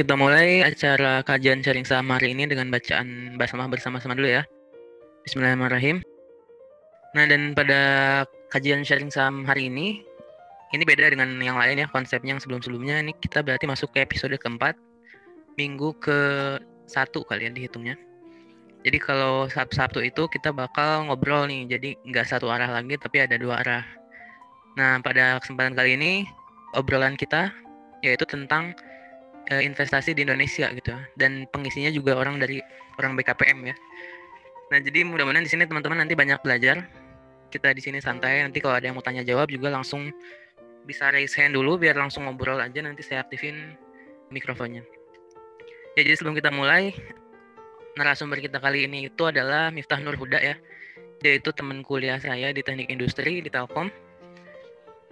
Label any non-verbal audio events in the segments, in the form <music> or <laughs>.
Kita mulai acara kajian sharing saham hari ini dengan bacaan basmalah bersama-sama dulu ya. Bismillahirrahmanirrahim. Nah, dan pada kajian sharing saham hari ini, ini beda dengan yang lain ya, konsepnya yang sebelum-sebelumnya. Ini kita berarti masuk ke episode keempat, minggu ke satu kalian ya dihitungnya. Jadi kalau Sabtu-Sabtu itu kita bakal ngobrol nih, jadi nggak satu arah lagi, tapi ada dua arah. Nah, pada kesempatan kali ini, obrolan kita yaitu tentang uh, investasi di Indonesia gitu dan pengisinya juga orang dari orang BKPM ya. Nah jadi mudah-mudahan di sini teman-teman nanti banyak belajar. Kita di sini santai. Nanti kalau ada yang mau tanya jawab juga langsung bisa raise hand dulu biar langsung ngobrol aja. Nanti saya aktifin mikrofonnya. Ya jadi sebelum kita mulai narasumber kita kali ini itu adalah Miftah Nur Huda ya. Dia itu teman kuliah saya di Teknik Industri di Telkom.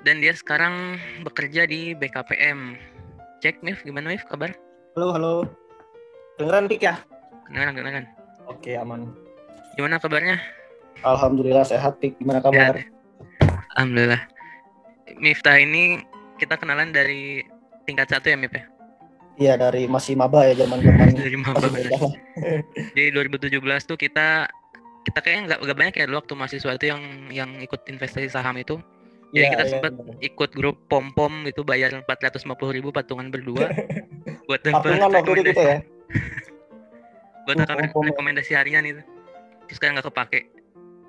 Dan dia sekarang bekerja di BKPM Cek Mif, gimana Mif kabar? Halo, halo. Dengeran Dik ya? Dengeran, dengeran. Oke, aman. Gimana kabarnya? Alhamdulillah sehat, Dik. Gimana kabar? Sehat. Alhamdulillah. Miftah ini kita kenalan dari tingkat satu ya Mif ya? Iya, dari masih maba ya zaman-zaman. <laughs> dari maba. Jadi <laughs> 2017 tuh kita kita kayaknya nggak banyak ya dulu waktu mahasiswa itu yang yang ikut investasi saham itu jadi ya, kita ya, sempat ya. ikut grup pom pom itu bayar empat ratus lima puluh ribu patungan berdua <laughs> buat dapat rekomendasi itu ya. <laughs> buat dapat rekomendasi harian itu. Terus sekarang nggak kepake.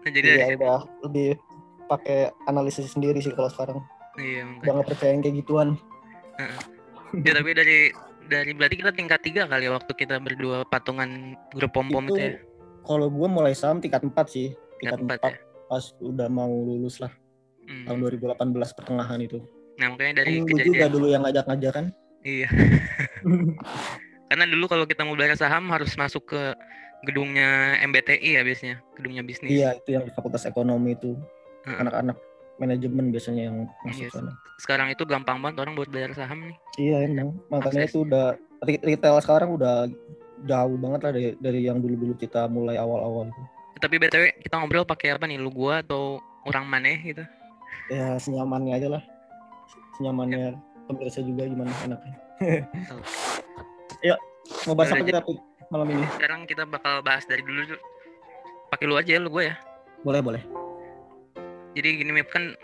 Nah, jadi iya, udah lebih pakai analisis sendiri sih kalau sekarang. Iya, udah nggak percaya yang kayak gituan. Ya tapi dari dari berarti kita tingkat tiga kali ya waktu kita berdua patungan grup pom pom itu, itu ya. Kalau gue mulai saham tingkat empat sih. Tingkat empat ya. Pas udah mau lulus lah hmm. tahun 2018 pertengahan itu. Nah makanya dari kan kejadian juga dulu yang ngajak-ngajak kan? Iya. <laughs> Karena dulu kalau kita mau belajar saham harus masuk ke gedungnya MBTI ya biasanya, gedungnya bisnis. Iya itu yang di Fakultas Ekonomi itu anak-anak uh-uh. manajemen biasanya yang masuk yes. Iya, sana. Sekarang itu gampang banget orang buat belajar saham nih. Iya emang, makanya Akses. itu udah retail sekarang udah jauh banget lah dari, dari yang dulu-dulu kita mulai awal-awal itu. Tapi btw kita ngobrol pakai apa nih, lu gua atau orang mana gitu? Ya senyamannya aja lah. Senyamannya pemirsa juga gimana enaknya. Yuk mau bahas apa kita malam ini? Sekarang kita bakal bahas dari dulu pakai lu aja ya lu gue ya. Boleh boleh. Jadi gini Mip kan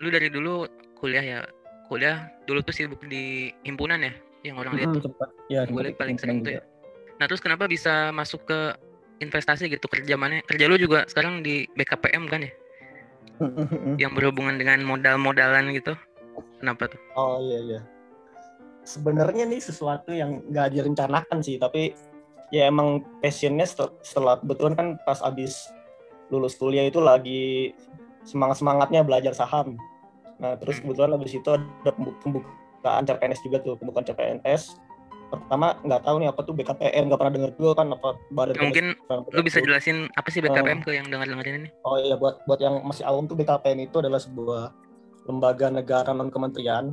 lu dari dulu kuliah ya. Kuliah dulu tuh sibuk di himpunan ya yang orang lihat tuh. ya gue paling sering tuh ya. Nah terus kenapa bisa masuk ke investasi gitu kerja mana? Kerja lu juga sekarang di BKPM kan ya yang berhubungan dengan modal-modalan gitu. Kenapa tuh? Oh iya iya. Sebenarnya nih sesuatu yang nggak direncanakan sih tapi ya emang passionnya setelah, setelah kebetulan kan pas abis lulus kuliah itu lagi semangat semangatnya belajar saham. Nah terus hmm. kebetulan abis itu ada pembukaan CPNS juga tuh pembukaan CPNS pertama nggak tahu nih apa tuh BKPM nggak pernah dengar juga kan apa badan mungkin lu bisa jelasin apa sih BKPM uh, ke yang dengar dengerin ini? Oh iya buat buat yang masih awam tuh BKPM itu adalah sebuah lembaga negara non kementerian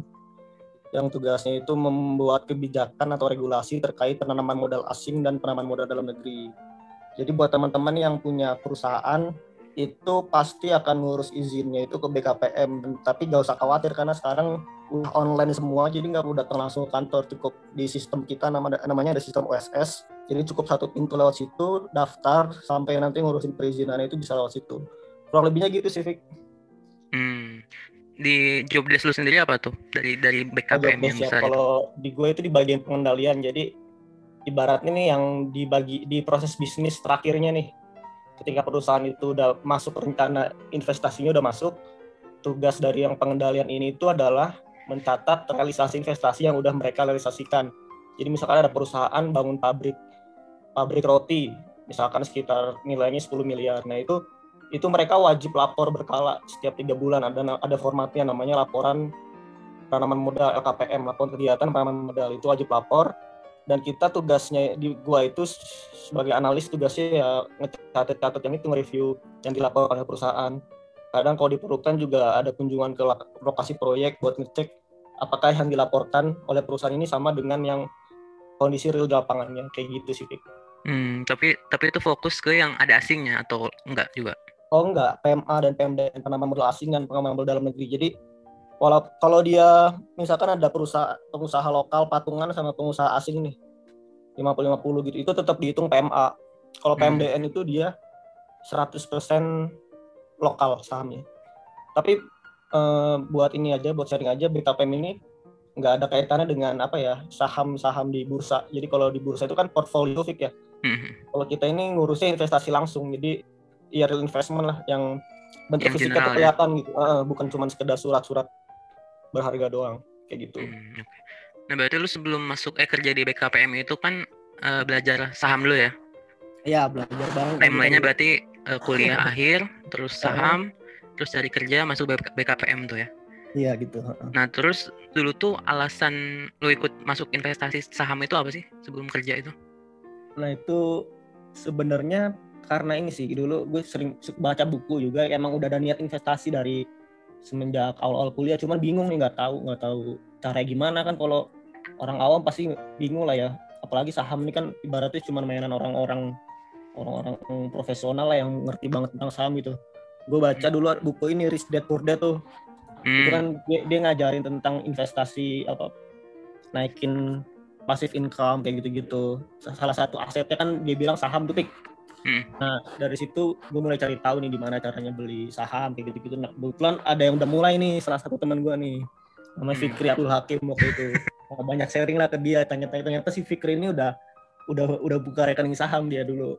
yang tugasnya itu membuat kebijakan atau regulasi terkait penanaman modal asing dan penanaman modal dalam negeri. Jadi buat teman-teman yang punya perusahaan itu pasti akan ngurus izinnya itu ke BKPM tapi gak usah khawatir karena sekarang udah online semua jadi nggak perlu datang langsung ke kantor. Cukup di sistem kita nama namanya ada sistem OSS jadi cukup satu pintu lewat situ daftar sampai nanti ngurusin perizinan itu bisa lewat situ. Kurang lebihnya gitu sih Fik. Hmm. di job desk lu sendiri apa tuh? Dari dari BKPM yang ya. kalau di gue itu di bagian pengendalian. Jadi ibarat ini yang dibagi di proses bisnis terakhirnya nih ketika perusahaan itu udah masuk rencana investasinya udah masuk tugas dari yang pengendalian ini itu adalah mencatat realisasi investasi yang udah mereka realisasikan. Jadi misalkan ada perusahaan bangun pabrik pabrik roti misalkan sekitar nilainya 10 miliar. Nah itu itu mereka wajib lapor berkala setiap tiga bulan. Ada ada formatnya namanya laporan penanaman modal LKPM laporan kegiatan penanaman modal. Itu wajib lapor dan kita tugasnya di gua itu sebagai analis tugasnya ya ngecatat-catat yang itu nge-review yang dilaporkan oleh perusahaan kadang kalau diperlukan juga ada kunjungan ke lokasi proyek buat ngecek apakah yang dilaporkan oleh perusahaan ini sama dengan yang kondisi real di lapangannya kayak gitu sih Fik. Hmm, tapi tapi itu fokus ke yang ada asingnya atau enggak juga? Oh enggak, PMA dan PMD penanaman modal asing dan penanaman modal dalam negeri. Jadi Walau kalau dia misalkan ada perusahaan pengusaha lokal patungan sama pengusaha asing nih 50-50 gitu itu tetap dihitung PMA. Kalau Hmm. PMDN itu dia 100% lokal sahamnya. Tapi eh, buat ini aja buat sharing aja BKPM ini nggak ada kaitannya dengan apa ya saham-saham di bursa. Jadi kalau di bursa itu kan portfolio Fik ya. Mhm. Kalau kita ini ngurusnya investasi langsung. Jadi ya real investment lah yang bentuk Yang fisiknya ya. kelihatan gitu. Eh, bukan cuma sekedar surat-surat berharga doang kayak gitu. Hmm, oke. Nah berarti lu sebelum masuk eh kerja di BKPM itu kan eh, belajar saham dulu ya? Ya belajar bareng. Timelinenya berarti eh, kuliah <laughs> akhir, terus saham, terus cari kerja masuk BK BKPM tuh ya? Iya gitu. heeh. Nah terus dulu tuh alasan lu ikut masuk investasi saham itu apa sih sebelum kerja itu? Nah itu sebenarnya karena ini sih dulu gue sering baca buku juga emang udah ada niat investasi dari semenjak awal-awal kuliah cuman bingung nih nggak tahu nggak tahu cara gimana kan. Kalau orang awam pasti bingung lah ya. Apalagi saham ini kan ibaratnya cuma mainan orang-orang orang-orang profesional lah yang ngerti banget tentang saham gitu. Gue baca dulu buku ini Rich Dad Poor Dad tuh. Itu Hmm, kan dia, dia ngajarin tentang investasi apa naikin passive income kayak gitu-gitu. Salah satu asetnya kan dia bilang saham tuh Pik. Hmm. nah dari situ gue mulai cari tahu nih gimana caranya beli saham kayak gitu-gitu nah kebetulan ada yang udah mulai nih salah satu teman gue nih namanya Hmm. Fikri Abdul Hakim waktu itu <laughs> Nah, banyak sharing lah ke dia tanya-tanya ternyata si Fikri ini udah udah udah buka rekening saham dia dulu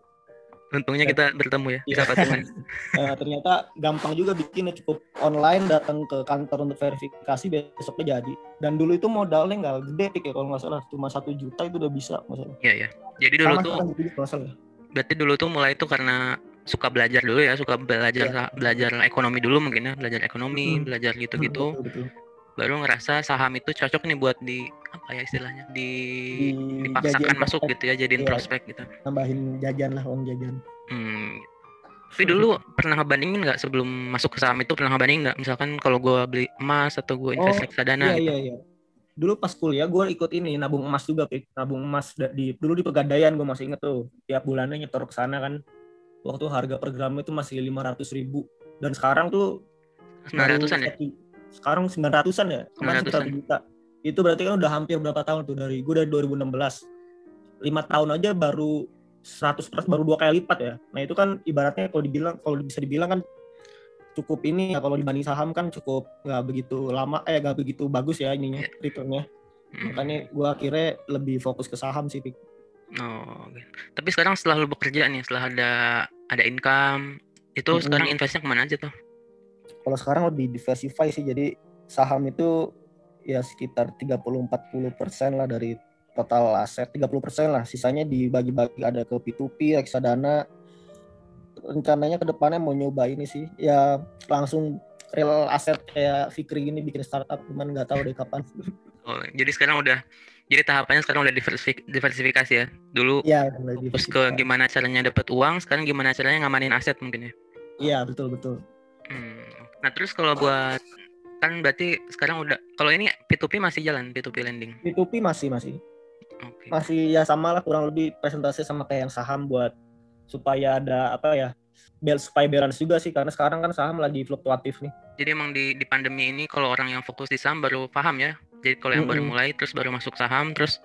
untungnya kita bertemu ya, Iya. kita patungan. <laughs> Nah, ternyata gampang juga bikinnya cukup online datang ke kantor untuk verifikasi besoknya jadi dan dulu itu modalnya nggak gede ya kalau nggak salah cuma satu juta itu udah bisa masalah Iya ya. Jadi dulu Sama tuh kalau salah. Berarti dulu tuh mulai tuh karena suka belajar dulu ya, suka belajar Iya. belajar ekonomi dulu mungkin ya, belajar ekonomi, Mm-mm. belajar gitu-gitu. Betul, betul. baru ngerasa saham itu cocok nih buat di apa ya istilahnya di, Di dipaksakan masuk prospek, gitu ya jadiin Iya. prospek gitu. nambahin jajan lah uang jajan Hmm. Tapi dulu pernah ngebandingin nggak sebelum masuk ke saham itu pernah ngebandingin nggak? Misalkan kalau gua beli emas atau gua invest Oh, reksadana iya gitu. iya iya dulu pas kuliah gue ikut ini nabung emas juga Pik. nabung emas di dulu di pegadaian gue masih inget tuh. Tiap bulannya nyetor ke sana kan. Waktu harga per gram itu masih lima ratus ribu. Dan sekarang tuh Sembilan ratusan ya? sekarang 900-an ya? Kemarin 900-an. 900 juta itu berarti kan udah hampir berapa tahun tuh dari gue dari 2016 lima tahun aja baru 100 baru dua kali lipat ya. Nah itu kan ibaratnya kalau dibilang kalau bisa dibilang kan cukup ini ya kalau dibanding saham kan cukup nggak begitu lama eh nggak begitu bagus ya ininya Iya. returnnya Hmm. makanya gue akhirnya lebih fokus ke saham sih Pik. Oh, oke. Tapi sekarang setelah lu bekerja nih, setelah ada ada income, itu Mm-mm. sekarang investnya ke mana aja tuh? kalau sekarang lebih diversify sih jadi saham itu ya sekitar 30-40 persen lah dari total aset 30 persen lah sisanya dibagi-bagi ada ke P2P reksadana rencananya ke depannya mau nyoba ini sih ya langsung real aset kayak Fikri gini bikin startup cuman nggak tahu deh kapan Oh, jadi sekarang udah jadi tahapannya sekarang udah diversifik- diversifikasi ya. Dulu ya fokus ke gimana caranya dapat uang, sekarang gimana caranya ngamanin aset mungkin ya. iya betul betul Hmm. Nah, terus kalau buat kan berarti sekarang udah kalau ini P2P masih jalan P2P lending. P2P masih masih Oke. masih ya sama lah kurang lebih presentasi sama kayak yang saham buat supaya ada apa ya bel supaya balance juga sih karena sekarang kan saham lagi fluktuatif nih Jadi emang di di pandemi ini kalau orang yang fokus di saham baru paham ya. Jadi kalau yang baru Mm-mm. mulai terus baru masuk saham terus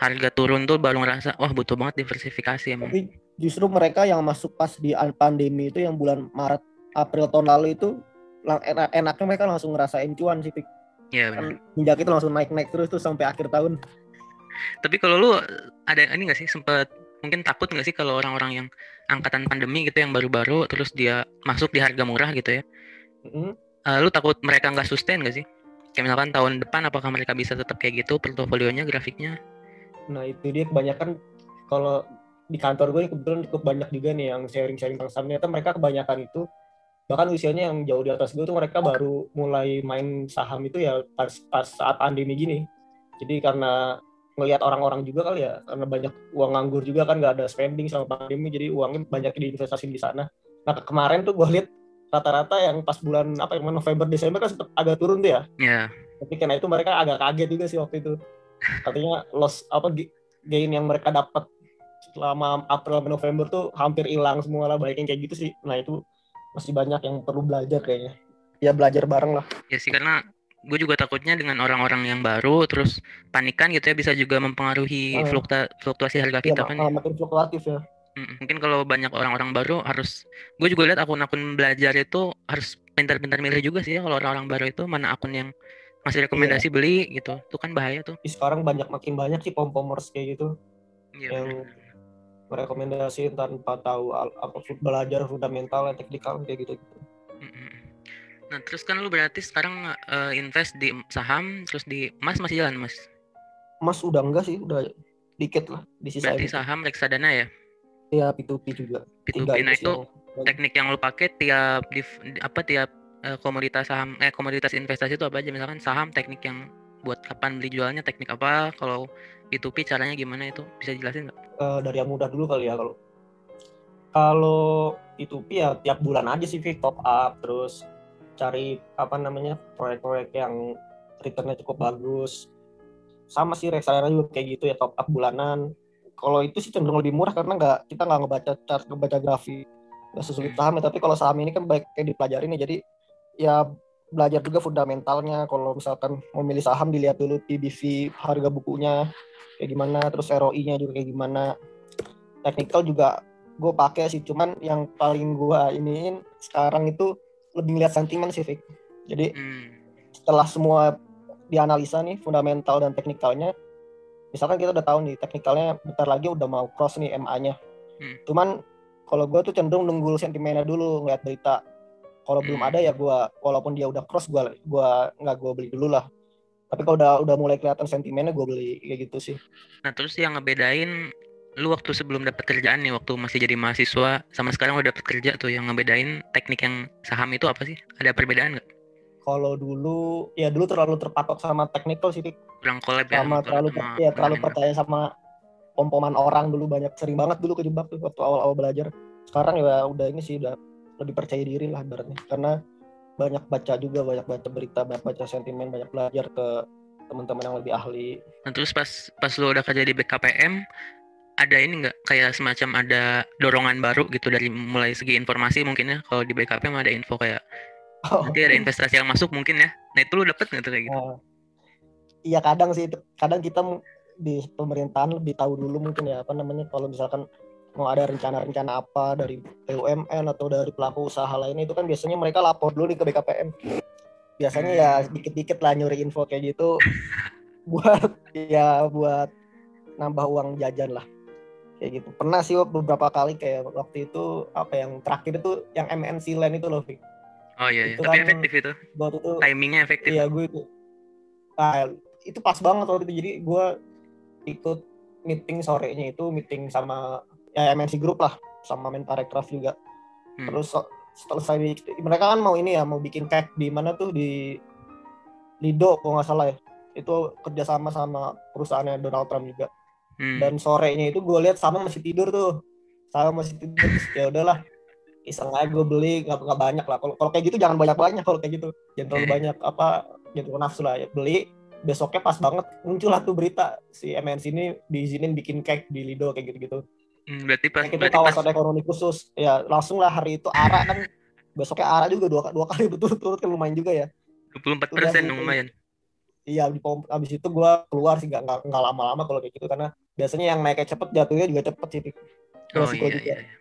harga turun tuh baru ngerasa wah butuh banget diversifikasi emang. tapi justru mereka yang masuk pas di an- pandemi itu yang bulan Maret April tahun lalu itu enak enaknya mereka langsung ngerasain cuan sih Pik. Iya benar. kan minyak itu langsung naik naik terus tuh sampai akhir tahun Tapi kalau lu ada ini nggak sih sempet mungkin takut nggak sih kalau orang-orang yang angkatan pandemi gitu yang baru-baru terus dia masuk di harga murah gitu ya? Mm. Eh, lu takut mereka nggak sustain nggak sih? Kayak misalkan tahun depan apakah mereka bisa tetap kayak gitu portofolionya, grafiknya? nah itu dia kebanyakan kalau di kantor gue kebetulan cukup banyak juga nih yang sharing-sharing tentang saham ternyata mereka kebanyakan itu bahkan usianya yang jauh di atas gue tuh mereka baru mulai main saham itu ya pas, pas saat pandemi gini jadi karena ngelihat orang-orang juga kali ya karena banyak uang nganggur juga kan nggak ada spending sama pandemi jadi uangnya banyak diinvestasi di sana. Nah kemarin tuh gue lihat rata-rata yang pas bulan apa yang November Desember kan sempat agak turun tuh ya. Ya, tapi karena itu mereka agak kaget juga sih waktu itu. Katanya loss apa gain yang mereka dapat selama April November tuh hampir hilang semua lah banyak yang kayak gitu sih. Nah itu masih banyak yang perlu belajar kayaknya. Ya belajar bareng lah. Ya sih karena gue juga takutnya dengan orang-orang yang baru terus panikan gitu ya bisa juga mempengaruhi Ah. flukta, fluktuasi harga Iya, kita mak- kan ya. makin fluktuatif ya. Mm, Mungkin kalau banyak orang-orang baru harus gue juga lihat akun-akun belajar itu harus pintar-pintar milih juga sih ya kalau orang-orang baru itu mana akun yang ngasih rekomendasi beli gitu. Itu kan bahaya tuh. Sekarang banyak makin banyak sih pom-pomers kayak gitu Iya. Yang benar. merekomendasiin tanpa tahu apa belajar fundamental dan teknikal kayak gitu. Mm-mm. Nah, terus kan lu berarti sekarang eh, invest di saham terus di emas masih jalan, Mas. Mas udah enggak sih, udah dikit lah di sisa Berarti saham reksadana ya? ya P2P juga. P2P. Tiga Nah, itu yang- teknik yang lu pakai tiap di, apa tiap eh, komoditas saham eh komoditas investasi itu apa aja misalkan saham teknik yang buat kapan beli jualnya teknik apa kalau P2P caranya gimana itu bisa jelasin nggak? eh, dari yang mudah dulu kali ya kalau kalau P2P ya tiap bulan aja sih Vic, top up terus cari apa namanya proyek-proyek yang returnnya cukup bagus. Sama sih reksadana juga kayak gitu ya top up bulanan. Kalau itu sih cenderung lebih murah karena nggak kita nggak ngebaca chart ngebaca grafik. Nggak sesulit Hmm. saham ya tapi kalau saham ini kan baik kayak dipelajari nih. Jadi ya belajar juga fundamentalnya. Kalau misalkan mau milih saham dilihat dulu PBV harga bukunya kayak gimana terus ROI-nya juga kayak gimana. Technical juga gue pakai sih cuman yang paling gue iniin sekarang itu lebih ngeliat sentimen sih Vic. jadi Hmm. setelah semua dianalisa nih fundamental dan teknikalnya misalkan kita udah tahu nih teknikalnya bentar lagi udah mau cross nih MA-nya Hmm. cuman kalau gue tuh cenderung nunggu sentimennya dulu ngeliat berita kalau belum Hmm. ada ya gue walaupun dia udah cross gue gua nggak gue beli dulu lah tapi kalau udah udah mulai kelihatan sentimennya gue beli kayak gitu sih Nah terus yang ngebedain lu waktu sebelum dapat kerjaan nih waktu masih jadi mahasiswa sama sekarang udah dapat kerja tuh yang ngebedain teknik yang saham itu apa sih? Ada perbedaan nggak? kalau dulu ya dulu terlalu terpatok sama technical sih. Kurang collab ya? sama terlalu sama ya terlalu percaya sama pom-poman orang dulu banyak sering banget dulu kejebak tuh waktu awal-awal belajar sekarang ya udah ini sih udah lebih percaya diri lah ibaratnya karena banyak baca juga banyak baca berita banyak baca sentimen banyak belajar ke teman-teman yang lebih ahli Nah terus pas pas lu udah kerja di BKPM ada ini nggak kayak semacam ada dorongan baru gitu dari mulai segi informasi mungkin ya kalau di BKPM ada info kayak nanti ada investasi yang masuk mungkin ya nah itu lu dapet nggak tuh kayak gitu? Nah, iya kadang sih itu kadang kita di pemerintahan lebih tahu dulu mungkin ya apa namanya kalau misalkan mau ada rencana-rencana apa dari BUMN atau dari pelaku usaha lainnya itu kan biasanya mereka lapor dulu nih ke BKPM biasanya ya Hmm. dikit-dikit lah nyuri info kayak gitu <laughs> buat ya buat nambah uang jajan lah kayak gitu pernah sih beberapa kali kayak waktu itu apa yang terakhir itu yang MNC Land itu loh Vic. oh iya, iya. itu tapi kan- efektif itu waktu itu timingnya efektif Iya gue itu. Ah, itu pas banget waktu itu. Jadi gue ikut meeting sorenya itu meeting sama ya MNC Group lah sama Menparekraf juga. Hmm. Terus so- setelah saya di- mereka kan mau ini ya mau bikin cake di mana tuh di Lido kalau nggak salah ya. Itu kerjasama sama perusahaannya Donald Trump juga. Hmm. Dan sorenya itu gue lihat sama masih tidur tuh. Sama masih tidur. Ya udahlah. Iseng aja gue beli nggak nggak banyak lah. Kalau kalau kayak gitu jangan banyak banyak kalau kayak gitu. Jangan terlalu Hmm. banyak apa jangan terlalu nafsu lah. Ya beli besoknya pas banget muncul lah tuh berita si MNC ini diizinin bikin cake di Lido kayak gitu gitu Hmm, berarti pas cake itu berarti pas kawasan ekonomi khusus. Ya langsung lah hari itu ARA kan. Besoknya ARA juga dua, dua kali <laughs> betul-betul kan lumayan juga ya. 24 Udah persen dong lumayan. Iya di abis itu gue keluar sih nggak nggak lama-lama kalau kayak gitu. Karena biasanya yang naiknya cepet jatuhnya juga cepet sih oh Resiko iya juga. iya iya.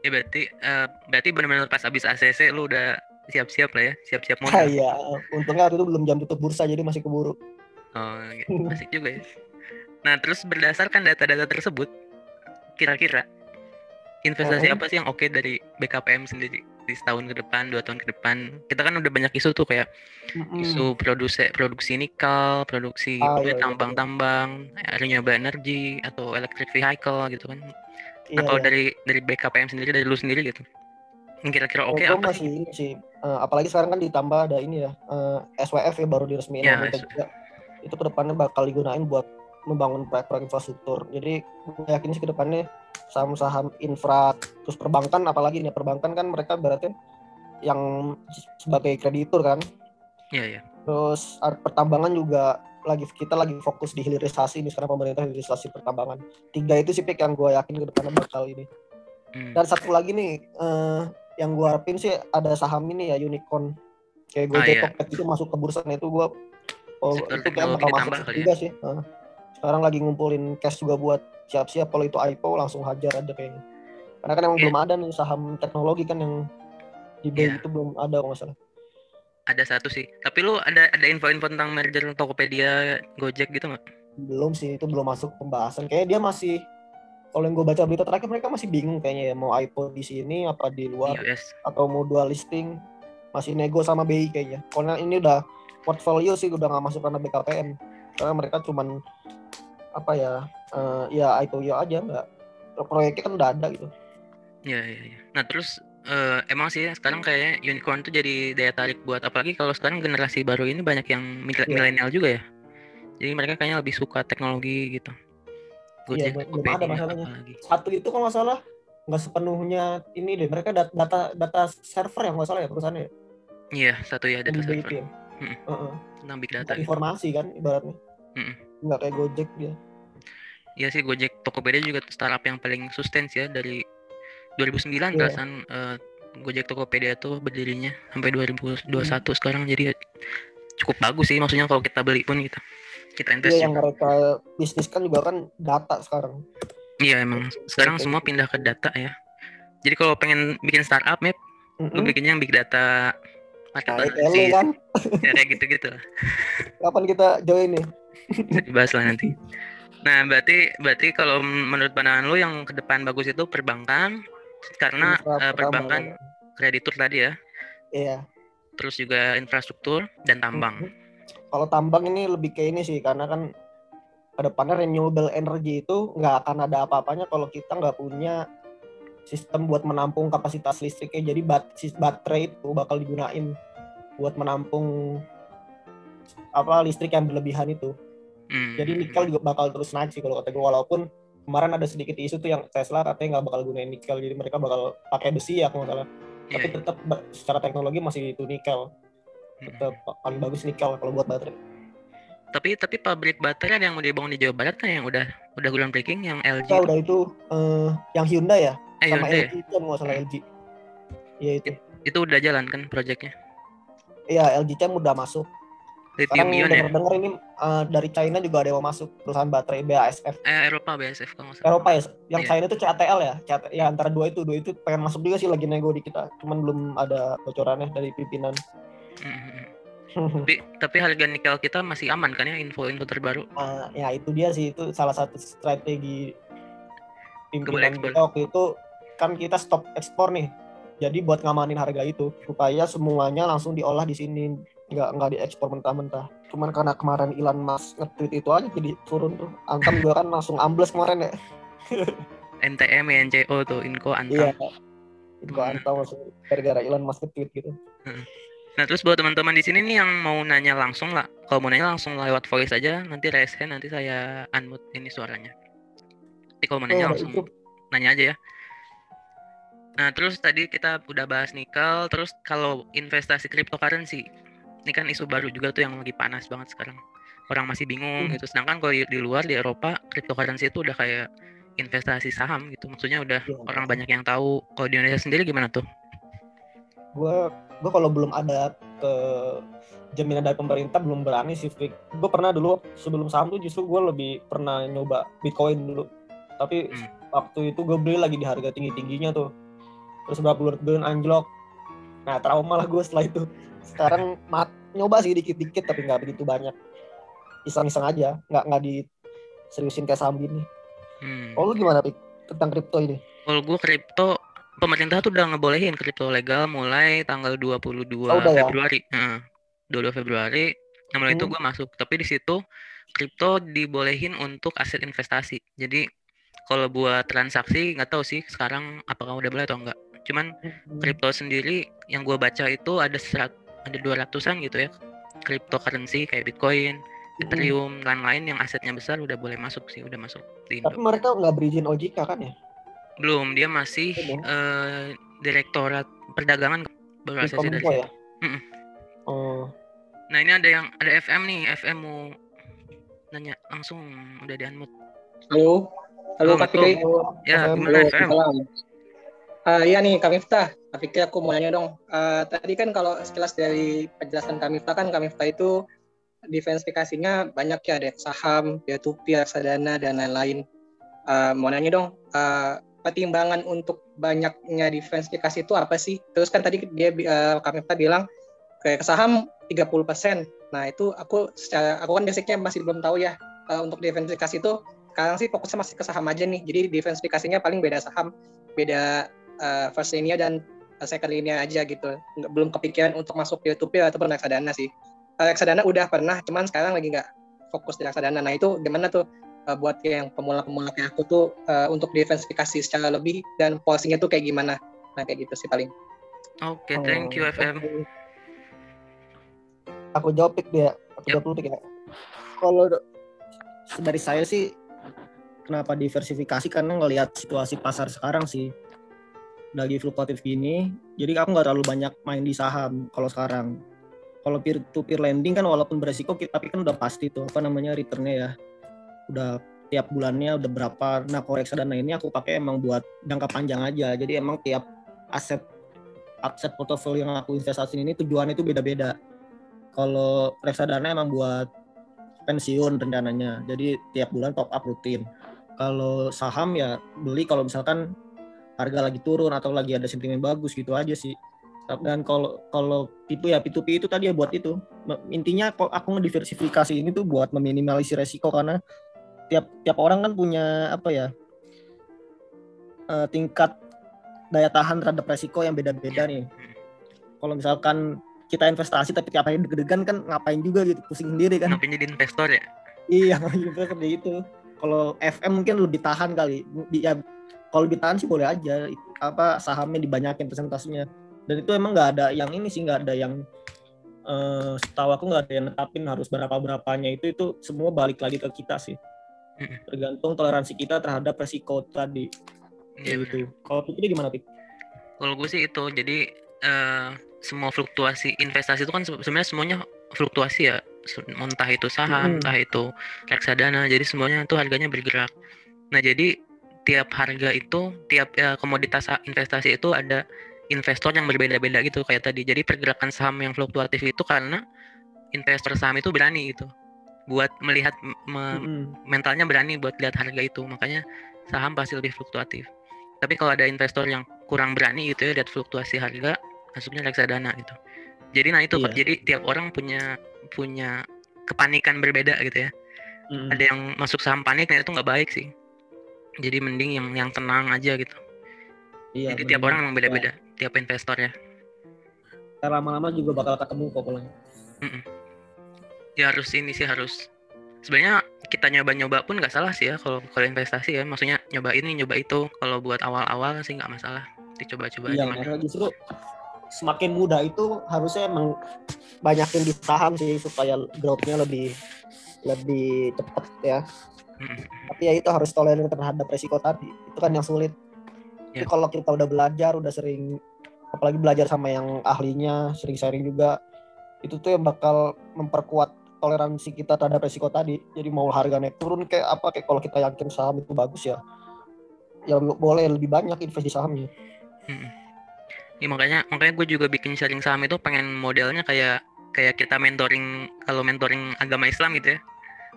ya berarti eh, berarti benar-benar pas habis ACC lu udah siap-siap lah ya siap-siap Ah, modal <laughs> iya untungnya waktu itu belum jam tutup bursa jadi masih keburu Oh, gitu. <laughs> asik juga ya. Nah, terus berdasarkan data-data tersebut, kira-kira investasi Oh. apa sih yang oke dari BKPM sendiri di setahun ke depan, dua tahun ke depan? Kita kan udah banyak isu tuh kayak isu produksi produksi nikel, produksi Ah, iya, iya, tambang-tambang, renewable energy atau electric vehicle gitu kan. Nah, Iya, kalau iya. dari dari BKPM sendiri dari lu sendiri gitu. Kira-kira oke gua apa masih sih? ini sih eh, apalagi sekarang kan ditambah ada ini ya eh, SWF ya baru Ya, pemerintah SWF. juga itu ke depannya bakal digunain buat membangun proyek-proyek infrastruktur jadi gue yakin sih ke depannya saham-saham infra terus perbankan apalagi nih perbankan kan mereka berarti yang sebagai kreditur kan Iya, iya. terus ada pertambangan juga lagi kita lagi fokus di hilirisasi nih sekarang pemerintah hilirisasi pertambangan tiga itu sih Pik, yang gue yakin ke depannya bakal ini Hmm. dan satu lagi nih eh, yang gue harapin sih ada saham ini ya unicorn kayak Ah, Gojek iya. Itu masuk ke bursa itu gue oh, Sektor itu kayak bakal masuk kali ya. juga sih Heeh. Sekarang lagi ngumpulin cash juga buat siap-siap kalau itu IPO langsung hajar ada kayaknya karena kan emang Iya. belum ada nih saham teknologi kan yang di BI Iya. itu belum ada kalau nggak salah Ada satu sih. Tapi lu ada ada info-info tentang merger Tokopedia Gojek gitu nggak? belum sih itu belum masuk pembahasan kayaknya dia masih kalau yang gue baca berita terakhir mereka masih bingung kayaknya ya mau IPO di sini apa di luar US. atau mau dual listing masih nego sama BI kayaknya karena ini udah portfolio sih udah nggak masuk karena BKPM karena mereka cuman apa ya eh, ya IPO aja nggak proyeknya kan udah ada gitu Iya, iya, iya. Nah, terus eh, emang sih sekarang kayaknya unicorn tuh jadi daya tarik buat apalagi kalau sekarang generasi baru ini banyak yang Iya. milenial juga ya. Jadi mereka kayaknya lebih suka teknologi gitu. Iya, Gojek, belum ada Tokopedia, masalahnya. apalagi. satu itu kalau nggak salah nggak sepenuhnya ini deh mereka dat- data data server yang nggak salah ya perusahaannya ya? Iya, satu ya data server ya Mm-mm. Heeh. tentang big data. Data informasi kan ibaratnya. Nggak kayak Gojek dia Iya sih Gojek Tokopedia juga startup yang paling sustain sih ya dari 2009 Iya. perasaan eh, Gojek Tokopedia tuh berdirinya sampai 2021 sekarang jadi cukup bagus sih maksudnya kalau kita beli pun kita kita invest Iya yang juga. mereka bisnis kan juga kan data sekarang Iya emang sekarang semua pindah ke data ya. Jadi kalau pengen bikin startup Mip, lu Mm-mm. bikinnya yang big data Nah, market itu analysis, kan ya, kayak gitu-gitu lah. <laughs> kapan kita join nih Dibahas lah nanti. Nah, berarti berarti kalau menurut pandangan lu yang ke depan bagus itu perbankan karena pertama. perbankan kreditur tadi ya, iya terus juga infrastruktur dan tambang. Mhm. Kalau tambang ini lebih ke ini sih karena kan ke depannya renewable energy itu nggak akan ada apa-apanya kalau kita nggak punya sistem buat menampung kapasitas listriknya. Jadi bat baterai itu bakal digunain buat menampung apa listrik yang berlebihan itu. Hmm. Jadi nikel juga bakal terus naik sih kalau kata gue walaupun kemarin ada sedikit isu tuh yang Tesla katanya nggak bakal gunain nikel jadi mereka bakal pakai besi ya kalau salah. Iya, Tapi iya. tetap secara teknologi masih itu nikel. Hmm. Tetap paling bagus nikel kalau buat baterai. Tapi tapi pabrik baterai ada yang mau dibangun di Jawa Barat kan yang udah udah groundbreaking yang LG. Kita udah itu eh, yang Hyundai ya eh, sama Hyundai? LG kan nggak salah LG. Iya itu. Itu udah jalan kan proyeknya. Iya LG Chem udah masuk. Lithium ion ya. denger-denger ini eh, dari China juga ada yang mau masuk perusahaan baterai BASF. Eh Eropa BASF kalau nggak salah. Eropa ya, yang Iya. China itu CATL ya, CAT, ya antara dua itu, dua itu pengen masuk juga sih lagi nego di kita, cuman belum ada bocorannya dari pimpinan. Hmm. Tapi, <laughs> tapi harga nikel kita masih aman kan ya info-info terbaru. Nah, ya itu dia sih itu salah satu strategi pimpinan kita waktu itu kan kita stop ekspor nih. Jadi buat ngamanin harga itu supaya semuanya langsung diolah di sini nggak nggak diekspor mentah-mentah. Cuman karena kemarin Elon Musk nge-tweet itu aja jadi turun tuh. Antam juga kan langsung ambles kemarin ya. <laughs> NTM, NCO tuh Inco Iya. Antam. Itu kok Hmm. Antam langsung gara-gara Elon Musk nge-tweet gitu. Nah terus buat teman-teman di sini nih yang mau nanya langsung lah, kalau mau nanya langsung lewat voice aja, nanti raise hand, nanti saya unmute ini suaranya. Jadi kalau mau nanya Oh, langsung itu nanya aja ya. Nah terus tadi kita udah bahas nikel, terus kalau investasi cryptocurrency, ini kan isu baru juga tuh yang lagi panas banget sekarang. Orang masih bingung Hmm. gitu. Sedangkan kalau di, di luar di Eropa, cryptocurrency itu udah kayak investasi saham gitu. Maksudnya udah Iya. orang banyak yang tahu. Kalau di Indonesia sendiri gimana tuh? gue gue kalau belum ada ke jaminan dari pemerintah belum berani sih Fik. gue pernah dulu sebelum saham tuh justru gue lebih pernah nyoba bitcoin dulu tapi Hmm. waktu itu gue beli lagi di harga tinggi tingginya tuh terus berapa bulan bulan anjlok nah trauma lah gue setelah itu sekarang mat nyoba sih dikit dikit tapi nggak begitu banyak iseng iseng aja nggak nggak diseriusin kayak saham gini Hmm. oh lu gimana Pik? tentang kripto ini Kalau gue kripto, pemerintah tuh udah ngebolehin kripto legal mulai tanggal 22 Oh, ya? Februari. Heeh. 22 Februari. Nah, mulai itu Hmm. gue masuk. Tapi di situ kripto dibolehin untuk aset investasi. Jadi kalau buat transaksi nggak tahu sih sekarang apakah udah boleh atau enggak. Cuman kripto sendiri yang gue baca itu ada serat, ada 200-an gitu ya. Cryptocurrency kayak Bitcoin, Ethereum, lain-lain yang asetnya besar udah boleh masuk sih, udah masuk di Indo. tapi mereka nggak berizin OJK kan ya Belum, dia masih Belum. eh, Direktorat Perdagangan baru ACC dari ya Mm-mm. oh Nah ini ada yang ada FM nih, FM mau nanya langsung udah di unmute. Halo, halo Kak Fikri. Assalamualaikum. Ya, gimana Halo, FM? Ah iya nih Kak Miftah. Pikir aku mau nanya dong. Uh, tadi kan kalau sekilas dari penjelasan kami kan kami itu diversifikasinya banyak ya ada saham, peer-to-peer, reksadana dan lain-lain. Uh, mau nanya dong, uh, pertimbangan untuk banyaknya diversifikasi itu apa sih? Terus kan tadi dia uh, kami bilang kayak saham 30%. Nah, itu aku secara aku kan basicnya masih belum tahu ya uh, untuk diversifikasi itu sekarang sih fokusnya masih ke saham aja nih. Jadi diversifikasinya paling beda saham, beda uh, first linia dan second linia aja gitu. Nggak, belum kepikiran untuk masuk peer to peer ataupun reksadana sih. Reksadana udah pernah, cuman sekarang lagi nggak fokus di reksadana. Nah, itu gimana tuh uh, buat yang pemula-pemula kayak aku tuh uh, untuk diversifikasi secara lebih dan porsinya tuh kayak gimana nah kayak gitu sih paling oke okay, thank you FM aku jawab pik dia aku yep. jawab pik ya kalau dari saya sih kenapa diversifikasi karena ngelihat situasi pasar sekarang sih lagi fluktuatif gini jadi aku nggak terlalu banyak main di saham kalau sekarang. Kalau peer to peer lending kan walaupun beresiko tapi kan udah pasti tuh apa namanya returnnya ya. Udah tiap bulannya udah berapa nah kalau reksadana ini aku pakai emang buat jangka panjang aja. Jadi emang tiap aset aset portofolio yang aku investasi ini tujuannya itu beda-beda. Kalau reksadana emang buat pensiun rencananya jadi tiap bulan top up rutin. Kalau saham ya beli kalau misalkan harga lagi turun atau lagi ada sentimen bagus gitu aja sih dan kalau kalau itu ya P2P itu tadi ya buat itu intinya aku ngediversifikasi ini tuh buat meminimalisir resiko karena tiap tiap orang kan punya apa ya uh, tingkat daya tahan terhadap resiko yang beda-beda nih. Kalau misalkan kita investasi tapi tiap hari deg-degan kan ngapain juga gitu pusing sendiri kan. Ngapain jadi investor ya? Iya, investor kayak gitu. Kalau FM mungkin lebih tahan kali. Ya kalau ditahan sih boleh aja apa sahamnya dibanyakin persentasenya. Dan itu emang nggak ada yang ini sih nggak ada yang uh, setahu aku nggak ada yang netapin harus berapa berapanya itu itu semua balik lagi ke kita sih. Tergantung toleransi kita terhadap resiko tadi. Ya, gitu. kalau pikir gimana pik kalau gue sih itu jadi uh, semua fluktuasi investasi itu kan sebenarnya semuanya fluktuasi ya. Entah itu saham hmm. entah itu reksadana jadi semuanya itu harganya bergerak. Nah jadi tiap harga itu tiap ya, komoditas investasi itu ada investor yang berbeda-beda gitu kayak tadi. Jadi pergerakan saham yang fluktuatif itu karena investor saham itu berani gitu buat melihat me mm-hmm. mentalnya berani buat lihat harga itu. Makanya saham pasti lebih fluktuatif. Tapi kalau ada investor yang kurang berani gitu ya lihat fluktuasi harga masuknya reksadana gitu. Jadi nah itu yeah. jadi tiap orang punya punya kepanikan berbeda gitu ya. Mm. ada yang masuk saham panik nah itu nggak baik sih jadi mending yang yang tenang aja gitu. Iya, jadi tiap orang memang beda-beda ya. tiap investor ya lama-lama juga bakal ketemu kok kalau mm -mm ya harus ini sih harus. Sebenarnya kita nyoba-nyoba pun nggak salah sih ya kalau kalau investasi ya. Maksudnya nyoba ini nyoba itu. Kalau buat awal-awal sih nggak masalah. Dicoba-coba iya, aja justru semakin mudah itu harusnya emang banyakin di saham sih supaya growth-nya lebih lebih cepat ya. <laughs> tapi ya itu harus toleran terhadap resiko tadi itu kan yang sulit yeah. Tapi kalau kita udah belajar udah sering apalagi belajar sama yang ahlinya sering sharing juga itu tuh yang bakal memperkuat toleransi kita terhadap resiko tadi. Jadi mau harga naik turun kayak apa kayak kalau kita yakin saham itu bagus ya, ya boleh lebih banyak investasi sahamnya. Hmm. Ya, makanya makanya gue juga bikin sharing saham itu pengen modelnya kayak kayak kita mentoring kalau mentoring agama Islam gitu ya.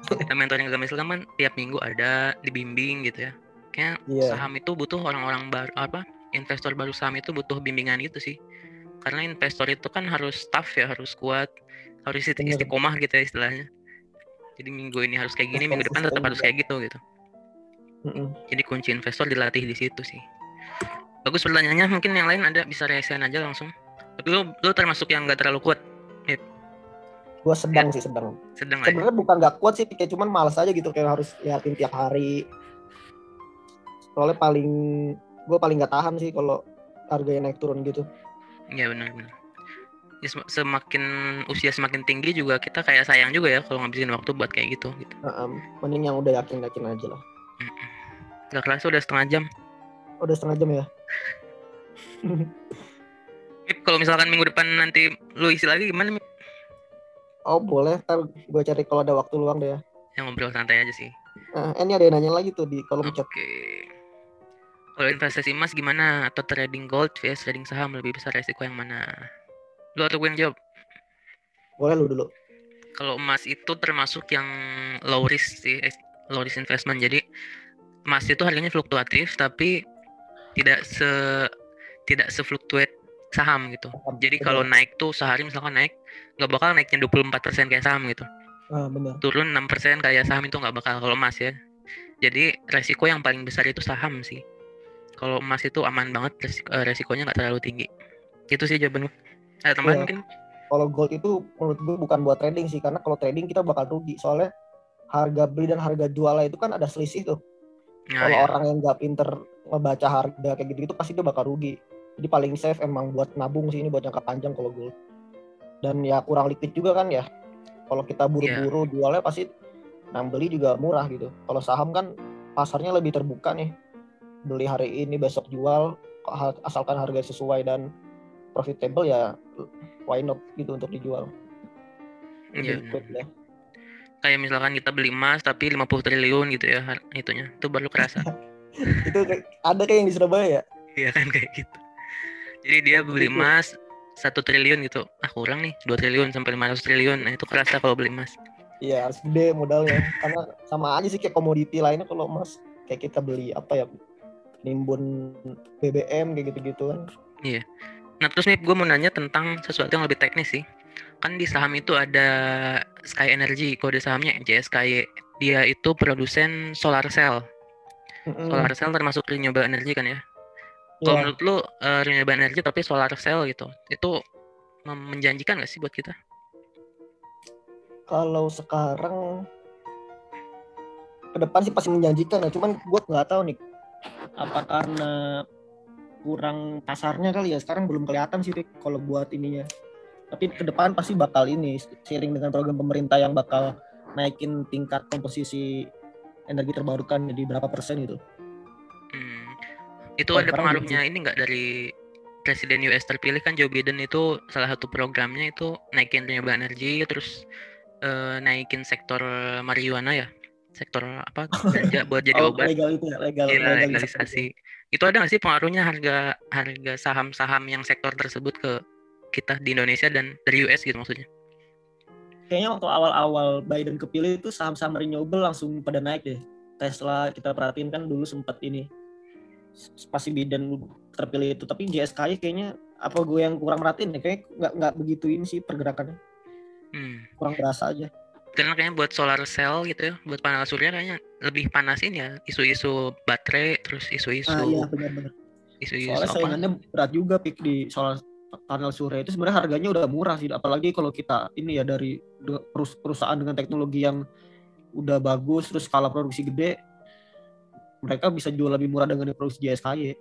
Kita mentoring agama Islam kan tiap minggu ada dibimbing gitu ya. Kayak yeah. saham itu butuh orang-orang baru apa investor baru saham itu butuh bimbingan gitu sih. Karena investor itu kan harus tough ya, harus kuat, harus istiqomah gitu ya istilahnya jadi minggu ini harus kayak gini minggu depan tetap harus kayak gitu gitu jadi kunci investor dilatih di situ sih bagus pertanyaannya mungkin yang lain ada bisa reaction aja langsung tapi lu lu termasuk yang gak terlalu kuat. Gue sedang ya. sih sedang sedang sebenarnya bukan gak kuat sih kayak cuman males aja gitu kayak harus liatin tiap hari soalnya paling gue paling gak tahan sih kalau harganya naik turun gitu iya benar benar ya, semakin usia semakin tinggi juga kita kayak sayang juga ya kalau ngabisin waktu buat kayak gitu gitu. Um, mending yang udah yakin yakin aja lah. Gak kerasa udah setengah jam. Udah setengah jam ya. <laughs> kalau misalkan minggu depan nanti lu isi lagi gimana? Oh boleh, ntar gue cari kalau ada waktu luang deh ya. Yang ngobrol santai aja sih. Uh, ini ada yang nanya lagi tuh di kolom okay. chat. Oke. Kalau investasi emas gimana? Atau trading gold vs trading saham lebih besar resiko yang mana? Lu atau gue yang jawab? Boleh lu dulu. Kalau emas itu termasuk yang low risk sih, eh, low risk investment. Jadi emas itu harganya fluktuatif tapi tidak se tidak sefluktuate saham gitu. Jadi kalau naik tuh sehari misalkan naik nggak bakal naiknya 24% kayak saham gitu. Ah, benar. Turun 6% kayak saham itu nggak bakal kalau emas ya. Jadi resiko yang paling besar itu saham sih. Kalau emas itu aman banget resiko, eh, resikonya nggak terlalu tinggi. Itu sih jawaban. Ada tambahan Iya. mungkin? Kalau gold itu menurut gue bukan buat trading sih, karena kalau trading kita bakal rugi. Soalnya harga beli dan harga jualnya itu kan ada selisih tuh. Nah, kalau ya. orang yang nggak pinter ngebaca harga kayak gitu, gitu pasti dia bakal rugi. Jadi paling safe emang buat nabung sih ini buat jangka panjang kalau gold. Dan ya kurang liquid juga kan ya. Kalau kita buru-buru jualnya pasti yang beli juga murah gitu. Kalau saham kan pasarnya lebih terbuka nih. Beli hari ini besok jual asalkan harga sesuai dan profitable ya why not gitu untuk dijual. Iya, ya. kayak misalkan kita beli emas tapi 50 triliun gitu ya itunya. Itu baru kerasa. <laughs> Itu ada kayak yang di Surabaya ya. Iya kan kayak gitu. Jadi dia beli emas satu triliun gitu. Ah kurang nih 2 triliun sampai 500 triliun. Nah itu kerasa kalau beli emas. Iya, harus gede modalnya. Karena sama aja sih kayak komoditi lainnya kalau emas kayak kita beli apa ya nimbun BBM kayak gitu-gitu kan. Nah terus nih gue mau nanya tentang sesuatu yang lebih teknis sih. Kan di saham itu ada Sky Energy, kode sahamnya JSKY. Dia itu produsen solar cell. Mm-mm. Solar cell termasuk renewable energy kan ya? Kalau Iya. menurut lu eh, renewable energy tapi solar cell gitu, itu menjanjikan gak sih buat kita? Kalau sekarang ke depan sih pasti menjanjikan ya, cuman gue nggak tahu nih apa karena kurang pasarnya kali ya sekarang belum kelihatan sih kalau buat ininya. Tapi ke depan pasti bakal ini seiring dengan program pemerintah yang bakal naikin tingkat komposisi energi terbarukan jadi berapa persen gitu. Itu Oh, ada pengaruhnya ini nggak dari presiden US terpilih kan Joe Biden itu salah satu programnya itu naikin renewable energy terus eh, naikin sektor marijuana ya sektor apa ganja <laughs> buat jadi Oh, obat legal itu ya, legal, legalisasi. legalisasi itu ada nggak sih pengaruhnya harga harga saham-saham yang sektor tersebut ke kita di Indonesia dan dari US gitu maksudnya Kayaknya waktu awal-awal Biden kepilih itu saham-saham renewable langsung pada naik deh. Tesla kita perhatiin kan dulu sempat ini pasti Biden terpilih itu. Tapi JSKY kayaknya apa gue yang kurang merhatiin ya kayaknya nggak nggak begitu ini sih pergerakannya. Hmm. kurang berasa aja. Karena kayaknya buat solar cell gitu ya buat panel surya kayaknya lebih panas ini ya isu-isu baterai terus isu-isu ah iya benar-benar. isu-isu soalnya saingannya berat juga pik di soal panel surya itu. Sebenarnya harganya udah murah sih apalagi kalau kita ini ya dari perus- perusahaan dengan teknologi yang udah bagus terus skala produksi gede mereka bisa jual lebih murah dengan produksi JSKY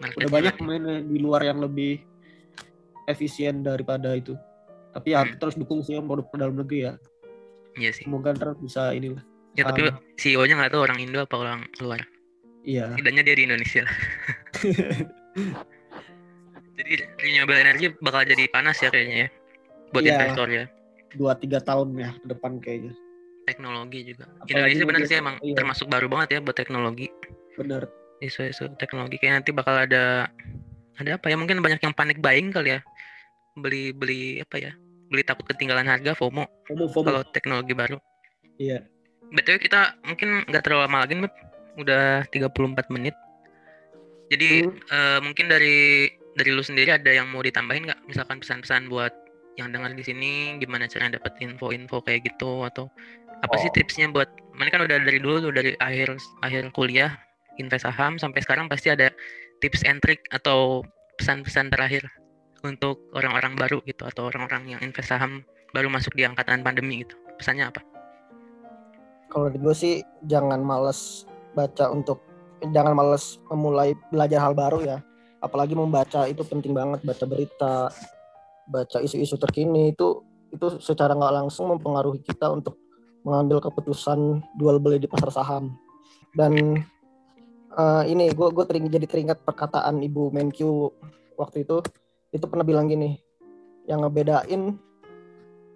marketnya udah banyak pemain di luar yang lebih efisien daripada itu. Tapi ya Hmm. terus dukung sih produk dalam negeri ya. Iya sih. Semoga ntar bisa inilah ya tapi sama. CEO-nya nggak tahu orang Indo apa orang luar. Iya. Setidaknya dia di Indonesia lah. <laughs> Jadi renewable energy bakal jadi panas ya kayaknya ya buat Iya. investor ya. Dua tiga tahun ya ke depan kayaknya teknologi juga. Apalagi Indonesia benar sih emang iya. termasuk baru banget ya buat teknologi. Bener. Isu-isu teknologi kayak nanti bakal ada ada apa ya? Mungkin banyak yang panik buying kali ya. Beli beli apa ya? Beli takut ketinggalan harga FOMO. FOMO FOMO. Kalau teknologi baru. Iya. Btw kita mungkin nggak terlalu lama lagi Beb. udah 34 menit. Jadi Hmm. eh, mungkin dari dari lu sendiri ada yang mau ditambahin nggak? Misalkan pesan-pesan buat yang dengar di sini gimana cara dapet info-info kayak gitu atau apa sih Oh. tipsnya buat mana kan udah dari dulu tuh, dari akhir akhir kuliah invest saham sampai sekarang pasti ada tips and trick atau pesan-pesan terakhir untuk orang-orang baru gitu atau orang-orang yang invest saham baru masuk di angkatan pandemi gitu. Pesannya apa? Kalau dari gue sih jangan males baca untuk jangan males memulai belajar hal baru ya. Apalagi membaca itu penting banget baca berita baca isu-isu terkini itu itu secara nggak langsung mempengaruhi kita untuk mengambil keputusan jual beli di pasar saham dan eh, ini gue gue tering, jadi teringat perkataan ibu Menkyu waktu itu itu pernah bilang gini yang ngebedain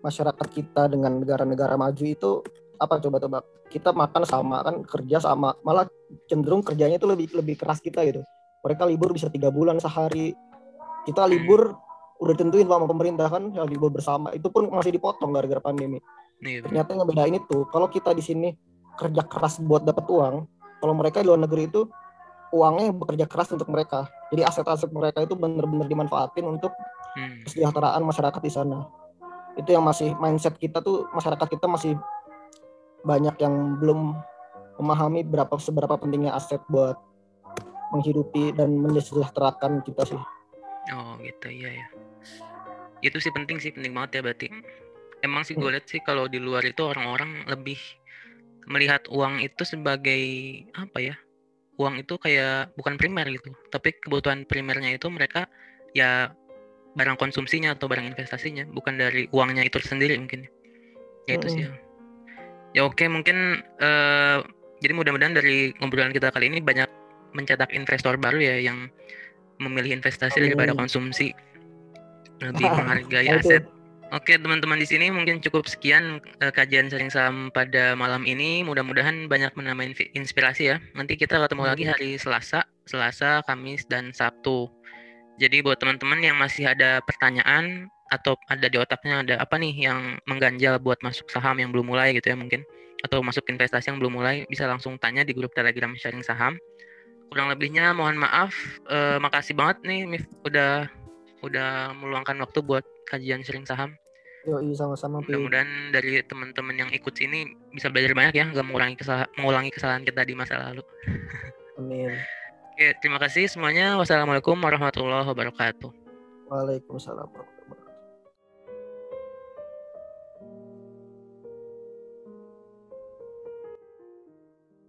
masyarakat kita dengan negara-negara maju itu apa coba coba kita makan sama kan kerja sama malah cenderung kerjanya itu lebih lebih keras kita gitu. Mereka libur bisa tiga bulan sehari. Kita libur udah tentuin sama pemerintah kan ya libur bersama itu pun masih dipotong gara-gara pandemi. Iya. Ternyata yang ngebedain itu kalau kita di sini kerja keras buat dapat uang, kalau mereka di luar negeri itu uangnya bekerja keras untuk mereka. Jadi aset-aset mereka itu benar-benar dimanfaatin untuk Hmm. kesejahteraan masyarakat di sana. Itu yang masih mindset kita tuh masyarakat kita masih banyak yang belum memahami berapa seberapa pentingnya aset buat menghidupi dan mensejahterakan kita sih. Oh gitu iya ya. Itu sih penting sih penting banget ya berarti. Emang sih gue lihat sih kalau di luar itu orang-orang lebih melihat uang itu sebagai apa ya? Uang itu kayak bukan primer gitu. Tapi kebutuhan primernya itu mereka ya barang konsumsinya atau barang investasinya, bukan dari uangnya itu sendiri mungkin. Ya itu sih. ya. Ya oke mungkin eh, jadi mudah-mudahan dari ngobrolan kita kali ini banyak mencetak investor baru ya yang memilih investasi daripada konsumsi lebih <laughs> menghargai aset. Oke teman-teman di sini mungkin cukup sekian eh, kajian sharing saham pada malam ini. Mudah-mudahan banyak menambah inspirasi ya. Nanti kita ketemu lagi hari Selasa, Selasa, Kamis dan Sabtu. Jadi buat teman-teman yang masih ada pertanyaan atau ada di otaknya ada apa nih yang mengganjal buat masuk saham yang belum mulai gitu ya mungkin atau masuk investasi yang belum mulai bisa langsung tanya di grup Telegram sharing saham. Kurang lebihnya mohon maaf. Eh, makasih banget nih Mif udah udah meluangkan waktu buat kajian sharing saham. Yoi sama-sama. Mudah-mudahan dari teman-teman yang ikut sini bisa belajar banyak ya, nggak mengurangi kesalahan, mengulangi kesalahan kita di masa lalu. <laughs> Amin. Oke, terima kasih semuanya. Wassalamualaikum warahmatullahi wabarakatuh. Waalaikumsalam.